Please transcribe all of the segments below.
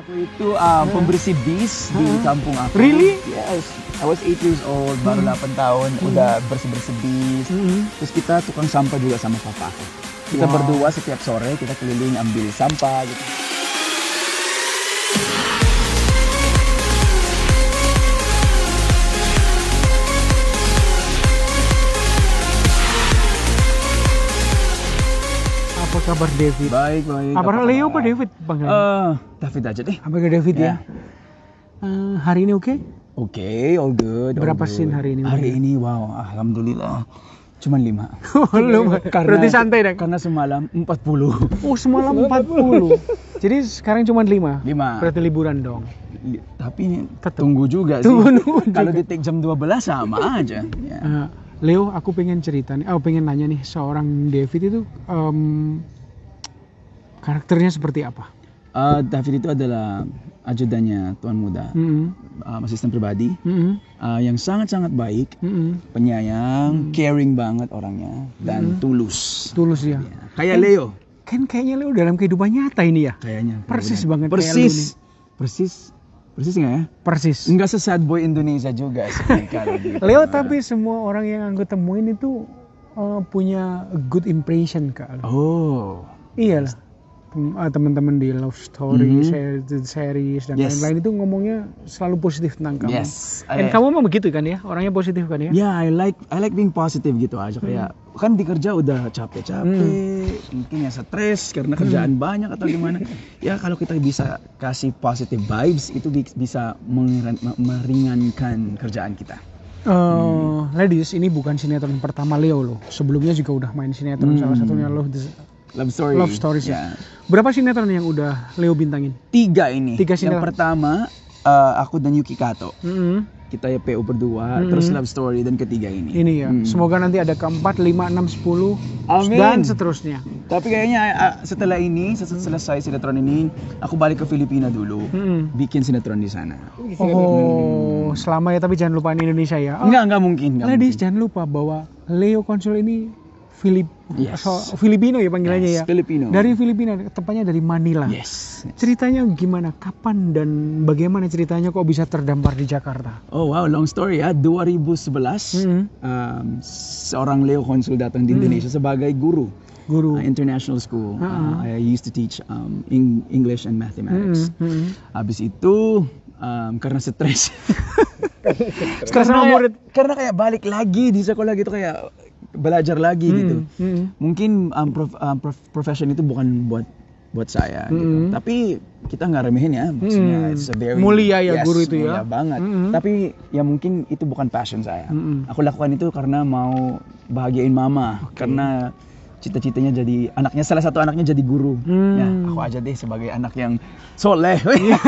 Aku itu uh, pembersih bis di kampung aku. Really? Yes. I was 8 years old, baru 8 tahun, udah bersih-bersih bis. Terus kita tukang sampah juga sama papa aku. Kita Wow. berdua setiap sore kita keliling ambil sampah gitu. Kabar David? Baik, baik. Apa kabar? Leo apa David panggilan? Eh, David aja deh. Apa ke David ya? Ya. Eh, hari ini oke? Oke, all good. all Berapa good. scene hari ini? Hari ini, wow, alhamdulillah. Cuman lima. Belum. Berarti santai dah. Karena semalam 40. Oh semalam 40. Jadi sekarang cuma 5. Lima. Berarti liburan dong. Li- Tapi Tetep. tunggu juga Tunggu, sih. nunggu Kalau di take jam 12 sama aja. Ya. Eh, Leo, aku pengen cerita nih. Oh, pengen nanya nih, seorang David itu em, karakternya seperti apa? Eh, David itu adalah ajudannya Tuan Muda, Mm-mm. um, asisten pribadi Mm-mm. uh, yang sangat-sangat baik, Mm-mm. penyayang, caring banget orangnya dan tulus. Tulus ya. Ya. Kayak Leo Kan kayaknya Leo dalam kehidupan nyata ini ya. kayaknya. Persis banget. Persis. Persis. Persis nggak ya? Persis. Enggak sesad boy Indonesia juga sih kalau gitu. Leo tapi semua orang yang aku temuin itu eh, punya good impression kak. Oh. Iya lah. Ah, teman-teman di love story, Mhm. share- series dan Yes. lain-lain itu ngomongnya selalu positif tentang kamu. Yes. Dan I- kamu memang begitu kan ya, orangnya positif kan ya? Ya, I like I like being positive gitu aja kayak kan di kerja udah capek-capek, mungkin ya stres karena kerjaan banyak atau gimana. ya kalau kita bisa kasih positive vibes itu bi- bisa meringankan kerjaan kita. Eh, ladies, ini bukan sinetron pertama Leo loh. Sebelumnya juga udah main sinetron Hmm. salah satunya Love the- Love story. Love Stories ya. Ya. Berapa sinetron yang udah Leo bintangin? Tiga ini. Tiga Yang sinetron. pertama eh, aku dan Yuki Kato. Mm-mm. Kita ya PO berdua, Mhm. terus love story dan ketiga ini. Ini ya. Hmm. Semoga nanti ada keempat, lima, enam, sepuluh, Amin. dan seterusnya. Tapi kayaknya ah, setelah ini, ses- selesai sinetron ini, aku balik ke Filipina dulu, Mm-mm. bikin sinetron di sana. Oh, selama ya tapi jangan lupain Indonesia ya. Oh, Enggak, enggak mungkin. Enggak ladies mungkin. jangan lupa bahwa Leo Konsul ini Filip Yes. so- Filipino ya panggilannya Yes, ya. Filipino. Dari Filipina, tepatnya dari Manila. Yes. Ceritanya gimana? Kapan dan bagaimana ceritanya kok bisa terdampar di Jakarta? Oh wow, long story ya. 2011, Mhm. um, seorang Leo Konsul datang di Indonesia sebagai guru Guru. uh, international school. Uh-uh. Uh, I used to teach um, Eng- English and mathematics. Mm, mm. Habis itu um, karena stres. Stres karena sama murid. Karena kayak balik lagi di sekolah gitu kayak belajar lagi gitu. Mm, mm. Mungkin um, prof, um, prof- profession itu bukan buat buat saya gitu. Mm. Tapi kita nggak remehin ya, maksudnya Mm. it's a very Mulia ya yes, guru itu ya. mulia banget. Mm. Tapi ya mungkin itu bukan passion saya. Mm. Aku lakukan itu karena mau bahagiain mama, karena cita-citanya jadi anaknya salah satu anaknya jadi guru. Hmm. Ya, aku aja deh sebagai anak yang soleh.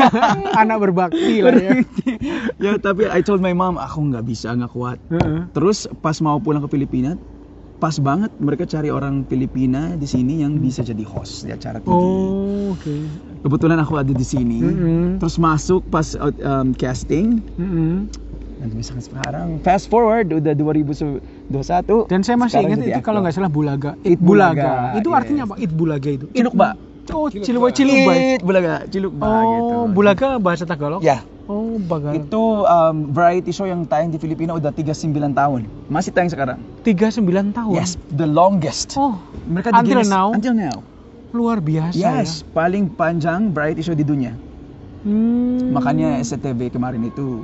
Anak berbakti lah ya. ya tapi I told my mom aku nggak bisa nggak kuat. Heeh. Terus pas mau pulang ke Filipina, pas banget mereka cari orang Filipina di sini yang bisa jadi host di acara TV. Oh, oke. Kebetulan aku ada di sini. Mm-mm. Terus masuk pas out- um, casting Mm-mm. dan bisa sekarang fast forward udah 2021. Dan saya masih ingat itu kalau nggak salah Bulaga. It Bulaga, Itu yes. artinya apa? It Bulaga itu. It- Cilukba. Oh, Cilukba. It Bulaga, Cilukba gitu. Oh, Bulaga bahasa Tagalog? Ya, Oh, bagal. itu um, variety show yang tayang di Filipina udah 39 tahun. Masih tayang sekarang. 39 tahun. Yes, the longest. Oh, Mereka di until Guinness- now? Until now. luar biasa ya. Yes, paling panjang variety show di dunia. Hmm. Makanya SCTV kemarin itu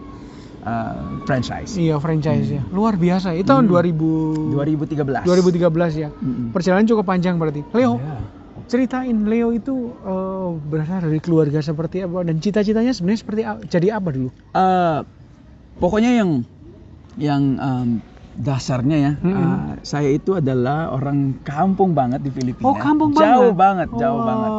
uh, franchise. Iya, franchise Hmm. ya. Luar biasa. Itu tahun 2000 2013. 2013 ya. Mm-mm. Perjalanan cukup panjang berarti. Leo, Ya. Ceritain Leo itu eh, berasal dari keluarga seperti apa dan cita-citanya sebenarnya seperti jadi apa dulu? Uh, pokoknya yang yang um, dasarnya ya, Mm-mm. uh, saya itu adalah orang kampung banget di Filipina. Oh, kampung jauh banget. banget, jauh Oh. banget.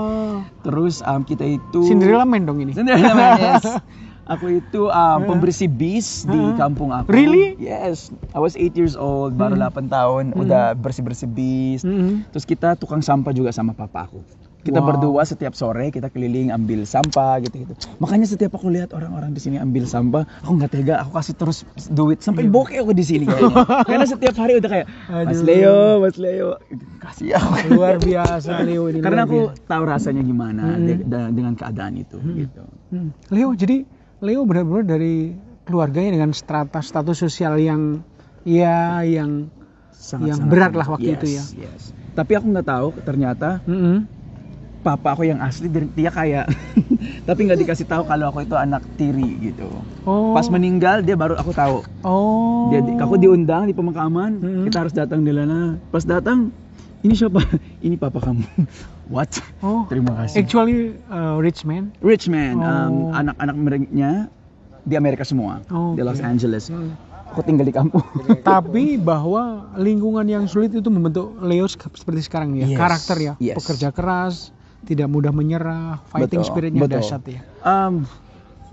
Terus um, kita itu Cinderella Man dong ini. Cinderella Man, yes. Aku itu um, pembersih bis di kampung aku. Really? Yes. I was 8 years old, baru Hmm. 8 tahun, Hmm. udah bersih-bersih bis. Mm-mm. Terus kita tukang sampah juga sama papa aku. Kita Wow. berdua setiap sore kita keliling ambil sampah gitu-gitu. Makanya setiap aku lihat orang-orang di sini ambil sampah, aku nggak tega, aku kasih terus duit sampai bokeh aku di sini kayaknya. Karena setiap hari udah kayak Mas. Leo, Mas Leo, kasih aku. luar biasa Leo ini Karena aku biasa. tahu rasanya gimana Hmm. de- dengan keadaan itu gitu. Hmm. Leo jadi Leo benar-benar dari keluarganya dengan strata status sosial yang ya yang Yang berat lah waktu Yes, itu ya. Yes. Tapi aku nggak tahu ternyata Mm-mm. papa aku yang asli dari- dia kaya. Tapi nggak dikasih tahu kalau aku itu anak tiri gitu. oh Pas meninggal dia baru aku tahu. oh Dia di- aku diundang di pemakaman, Mm-mm. kita harus datang di sana. Pas datang, ini siapa? ini papa kamu. What? oh Terima kasih. actually uh, rich man Rich man, um, Oh. anak-anak mereka di Amerika semua, Oh, di Los oke. Angeles. Hmm. Aku tinggal di kampung. tapi bahwa lingkungan yang sulit itu membentuk Leo seperti sekarang ya Yes, karakter ya yes. pekerja keras tidak mudah menyerah fighting Betul, spiritnya betul. dahsyat ya Um,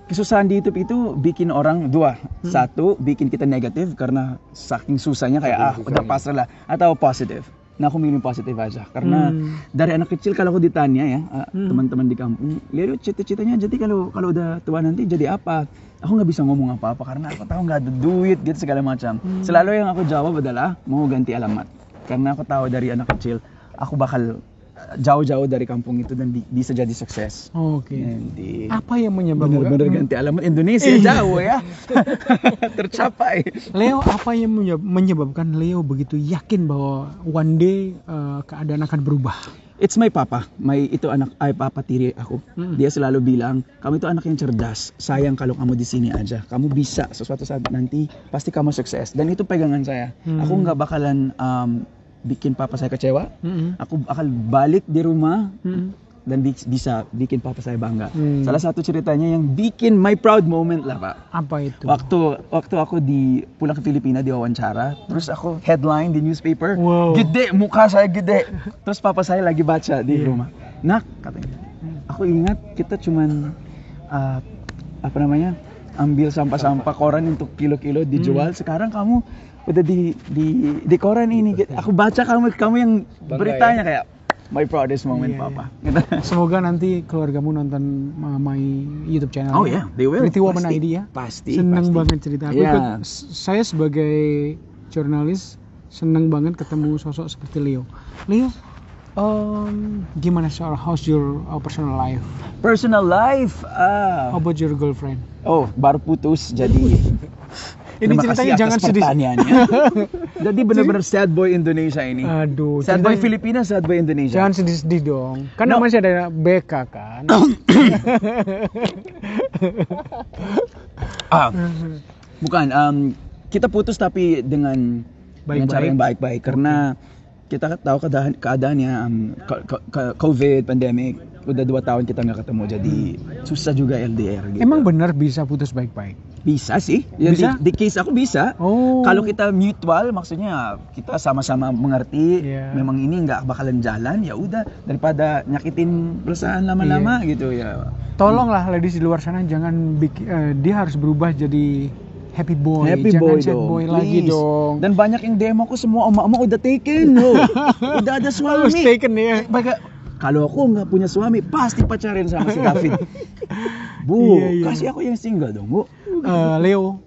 kesusahan di YouTube itu bikin orang dua, Hmm. satu bikin kita negatif karena saking susahnya kayak ah udah pasrah lah, atau positif. Nah aku milih positif aja karena Hmm. dari anak kecil kalau aku ditanya ya ah, Hmm. teman-teman di kampung, lihat cita-citanya jadi kalau kalau udah tua nanti jadi apa? Aku nggak bisa ngomong apa-apa karena aku tahu nggak ada duit gitu segala macam. Hmm. Selalu yang aku jawab adalah mau ganti alamat karena aku tahu dari anak kecil aku bakal jauh-jauh dari kampung itu dan bi- bisa jadi sukses. oke. Nanti apa yang menyebabkan bener-bener ganti alamat Indonesia jauh ya. Tercapai. Leo apa yang menye- menyebabkan Leo begitu yakin bahwa one day uh, keadaan akan berubah? It's my papa. My itu anak ay papa tiri aku. Mm. dia selalu bilang kamu itu anak yang cerdas. Sayang kalau kamu di sini aja. Kamu bisa. Sesuatu saat nanti pasti kamu sukses. Dan itu pegangan saya. Hmm. aku nggak bakalan um, bikin papa saya kecewa Mm-mm. aku bakal balik di rumah Mm-mm. dan bi- bisa bikin papa saya bangga Hmm. salah satu ceritanya yang bikin my proud moment lah pak apa itu Waktu waktu aku di pulang ke Filipina di wawancara, terus aku headline di newspaper, Wow. gede muka saya gede. Terus papa saya lagi baca di Iya. rumah. Nak katanya. Aku ingat kita cuman uh, apa namanya? ambil sampah-sampah koran untuk kilo-kilo dijual. Sekarang kamu udah di di di koran ini. Aku baca kamu kamu yang beritanya kayak my proudest moment Iya, papa. Gitu. semoga nanti keluargamu nonton uh, my YouTube channel Oh ya, they will. Pretty Woman Pasti. ID ya Pasti. seneng pasti. banget cerita aku Iya. ikut- saya sebagai jurnalis seneng banget ketemu sosok seperti Leo Leo um, gimana soal how's your uh, personal life Personal life. Ah. how about your girlfriend Oh, baru putus jadi. Ini Terima ceritanya jangan sedih. jadi benar-benar sad boy Indonesia ini. aduh sad boy Filipina, sad boy Indonesia. jangan sedih-sedih dong kan No. masih ada BK kan Ah, bukan. um, kita putus tapi dengan dengan Baik-baik. cara yang baik-baik karena kita tahu keadaan keadaannya um, COVID, pandemic, udah dua tahun kita nggak ketemu jadi susah juga LDR gitu. emang benar bisa putus baik-baik bisa sih? Ya, Bisa? Di, di case aku bisa. oh Kalau kita mutual, maksudnya kita sama-sama mengerti, Iya. memang ini nggak bakalan jalan, ya udah daripada nyakitin perusahaan lama-lama Iya. gitu ya. tolonglah ladies di luar sana jangan bikin eh, dia harus berubah jadi happy boy Happy jangan boy sad dong, boy lagi please. dong Dan banyak yang demo ko semua emak-emak udah taken, oh. udah ada Harus suami. taken ya Baga- kalau aku nggak punya suami, pasti pacarin sama si David. Bu, Iya, iya. kasih aku yang single dong, Bu. Eh, Leo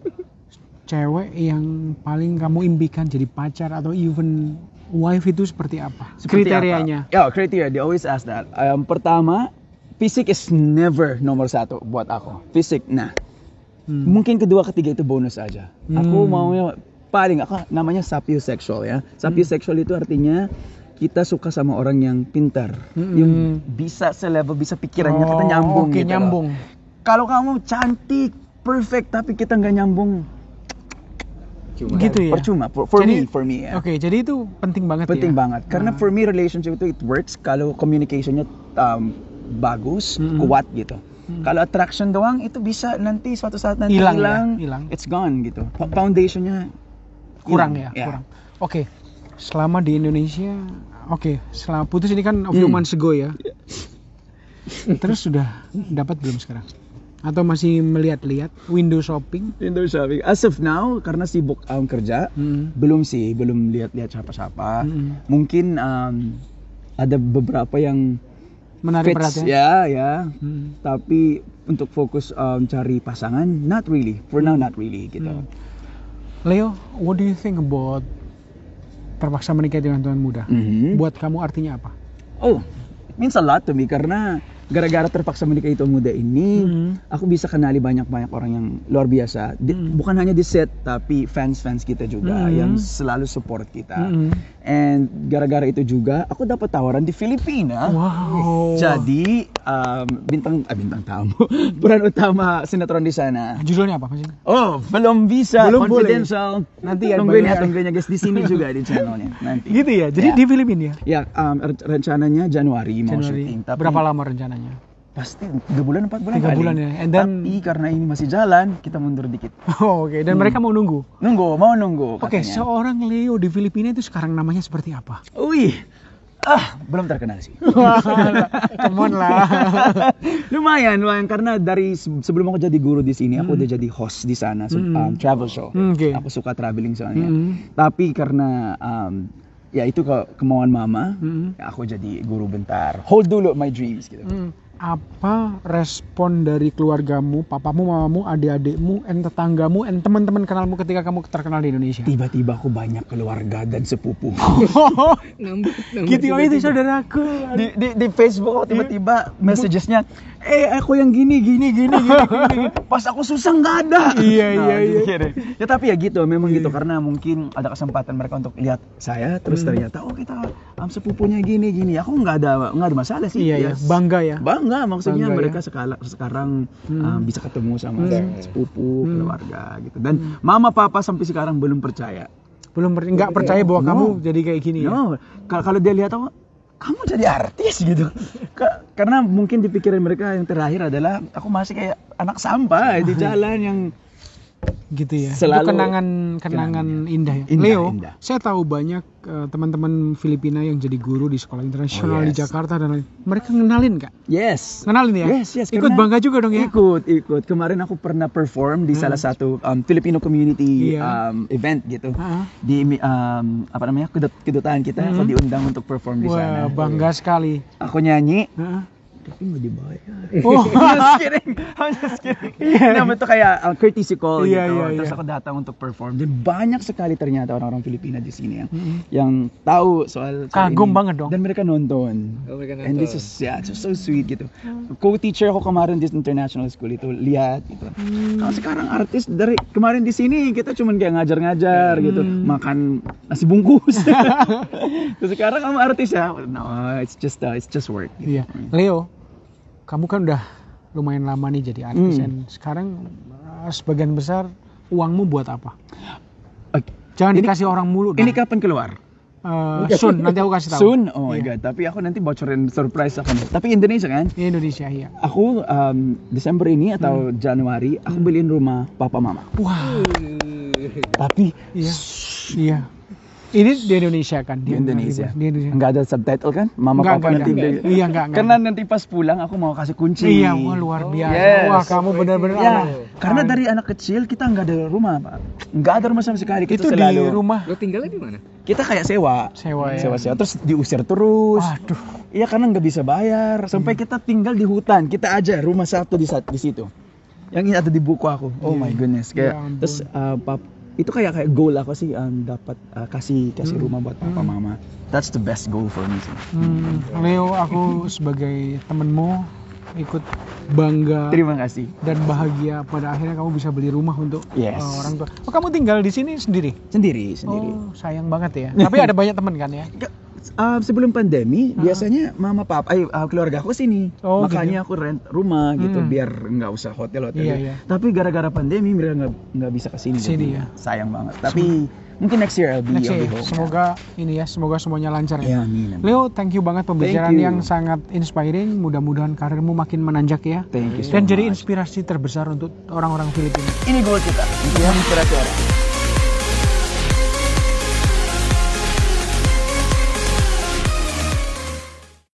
cewek yang paling kamu impikan jadi pacar atau even wife itu seperti apa Seperti kriterianya apa? Ya, kriteria. They always ask that. Um, pertama, fisik is never nomor satu buat aku. Fisik, nah. Hmm. Mungkin kedua, ketiga itu bonus aja. Aku Hmm. maunya paling aku namanya sapiosexual ya. Sapiosexual itu artinya kita suka sama orang yang pintar, Hmm. yang bisa selevel, bisa pikirannya kita Oh, nyambung oke gitu. nyambung Kalau kamu cantik, perfect tapi kita nggak nyambung, gitu ya percuma. For, for Jadi- me, for me ya. oke jadi itu penting banget Penting ya banget. Karena Ah. for me relationship itu it works kalau communicationnya um, bagus, Mm-mm. kuat gitu. Hmm. Kalau attraction doang itu bisa nanti suatu saat nanti Hilang ya, hilang, hilang. it's gone gitu. Foundationnya kurang ya. Ya. kurang oke selama di Indonesia oke selama putus ini kan a few Hmm. months ago ya terus sudah dapat belum sekarang atau masih melihat-lihat window shopping Window shopping. As of now karena sibuk um, kerja, Hmm. belum sih, belum lihat-lihat siapa-siapa. Hmm. Mungkin um, ada beberapa yang Menarik fits, perhatian. ya ya Hmm. tapi untuk fokus um, cari pasangan not really for now not really gitu Hmm. Leo, what do you think about terpaksa menikah dengan tuan muda? Mhm. Buat kamu artinya apa? oh means a lot to me karena gara-gara terpaksa menikah itu muda ini Mhm. aku bisa kenali banyak-banyak orang yang luar biasa Di- Hmm. bukan hanya di set tapi fans-fans kita juga Mhm. yang selalu support kita Mhm. and gara-gara itu juga aku dapat tawaran di Filipina Wow. jadi um, bintang ah, bintang tamu peran utama sinetron di sana judulnya apa? Oh, belum bisa. Belum boleh. confidential. Nanti ya, tungguin ya, tungguin ya guys di sini juga di channelnya nanti. Gitu ya. Jadi Ya. di Filipina ya. Ya, um, re- rencananya Januari mau Januari. syuting. Tapi Berapa lama rencananya? Pasti tiga bulan, empat bulan Tiga kali. bulan ya. And then- Tapi karena ini masih jalan, kita mundur dikit. Oh, Oke. Dan mereka mau nunggu. Nunggu, mau nunggu. Oke, katanya. seorang Leo di Filipina itu sekarang namanya seperti apa? Wih, ah belum terkenal sih. Come on lah. lumayan, lumayan karena dari se- sebelum aku jadi guru di sini, aku udah jadi host di sana, Hmm. um, travel show. Hmm, oke. Aku suka traveling soalnya. Hmm. Tapi karena um, ya itu ke kemauan mama, Hmm. ya aku jadi guru bentar. Hold dulu my dreams gitu. Hmm. Apa respon dari keluargamu, papamu, mamamu, adik-adikmu, en tetanggamu, en teman-teman kenalmu ketika kamu terkenal di Indonesia? Tiba-tiba aku banyak keluarga dan sepupu. nambah nambah gitu oh, itu tiba-tiba. saudaraku. di, di, di Facebook aku tiba-tiba messagesnya eh aku yang gini gini gini gini, gini. pas aku susah nggak ada Iya, iya, iya. gitu. ya tapi ya gitu memang gitu karena mungkin ada kesempatan mereka untuk lihat saya terus Hmm. ternyata oh kita um, sepupunya gini gini aku nggak ada nggak ada masalah sih Iya, iya. Yes. Bangga ya. bangga maksudnya Bangga, mereka sekala, sekarang Hmm. um, bisa ketemu sama Hmm. sepupu Hmm. keluarga gitu dan mama papa sampai sekarang belum percaya Belum per- nggak percaya bahwa No. kamu jadi kayak gini ya. No, kalau kalau dia lihat aku, kamu jadi artis gitu. Ka- Karena mungkin di pikiran mereka yang terakhir adalah aku masih kayak anak sampah di jalan yang gitu ya. Selalu itu kenangan kenangan indah ya. Indah, Leo, indah. saya tahu banyak eh, teman-teman Filipina yang jadi guru di sekolah internasional Oh, di yes. Jakarta dan lain. Mereka ngenalin kak? yes. Ngenalin ya? Yes, yes. Ikut bangga juga dong ya? Ikut, ikut. Kemarin aku pernah perform di Hmm. salah satu um, Filipino community Iya. um, event gitu. Ah, Di um, apa namanya? kedut- kedutaan kita aku Hmm. diundang untuk perform di Wah sana. bangga sekali. Aku nyanyi, Ah. Tapi nggak dibayar. Oh. I'm just kidding. I'm just kidding. Iya. Nah, itu kayak uh, courtesy call Iya, gitu. iya, Terus iya. aku datang untuk perform. Dan banyak sekali ternyata orang-orang Filipina di sini yang Mm-mm. yang tahu soal, soal Kagum ini. banget dong. Dan mereka nonton. Oh, mereka And this nonton. is yeah, it's so sweet gitu. Co-teacher ko kemarin di international school itu lihat gitu. Hmm. Kalau sekarang artis dari kemarin di sini kita cuman kayak ngajar-ngajar gitu, Hmm. makan nasi bungkus. Terus sekarang kamu artis ya? No, it's just uh, it's just work. gitu. Iya. Leo, kamu kan udah lumayan lama nih jadi artis Hmm. dan sekarang eh, sebagian besar uangmu buat apa? Oke. Jangan Ini- dikasih orang mulu. Ini dong. kapan keluar? Eh, soon nanti aku kasih tahu. Soon? Oh my Iya. god, tapi aku nanti bocorin surprise aku nih. Tapi Indonesia kan? Di Indonesia iya. Aku um, Desember ini atau Hmm. Januari aku beliin rumah papa mama. Wah, Tapi iya. Iya. Ini di Indonesia kan? di Indonesia. Di Indonesia. Enggak ada subtitle kan? Mama Enggak, papa enggak nanti ada. beli- Iya, enggak, enggak Karena nanti pas pulang aku mau kasih kunci. Iya, wah luar biasa. Yes. Wah, kamu benar-benar Ya, anak. karena dari anak kecil kita nggak ada rumah, Pak. Nggak ada rumah sama sekali. Kita itu di selalu rumah Lo tinggalnya di mana? kita kayak sewa. sewa ya. Sewa-sewa terus diusir terus. Aduh. Iya karena nggak bisa bayar sampai Hmm. kita tinggal di hutan. Kita aja rumah satu di di situ. Yang ini ada di buku aku. Oh Iya. my goodness. Ya Kayak ampun. terus uh, pap itu kayak kayak goal aku sih um, dapat uh, kasih kasih Hmm. rumah buat papa Hmm. mama. That's the best goal for me sih. Hmm, Leo, aku sebagai temenmu ikut bangga Terima kasih. dan bahagia pada akhirnya kamu bisa beli rumah untuk Yes. uh, orang tua. Oh, kamu tinggal di sini sendiri? Sendiri, sendiri. Oh, sayang banget ya. Tapi ada banyak teman kan ya? Uh, sebelum pandemi Ah. biasanya mama papa ay, uh, keluarga aku sini Oh, makanya aku rent rumah gitu Hmm. biar nggak usah hotel hotel Iya, iya. tapi gara-gara pandemi mereka nggak nggak bisa ke sini Ke sini, jadi ya. sayang banget tapi mungkin next year I'll be, Next I'll be year, home semoga ini ya, semoga semuanya lancar ya. ya amin, amin. Leo, thank you banget pembicaraan you. yang sangat inspiring. Mudah-mudahan karirmu makin menanjak ya. thank you so Dan jadi much. inspirasi terbesar untuk orang-orang Filipina. ini goal kita untuk menginspirasi orang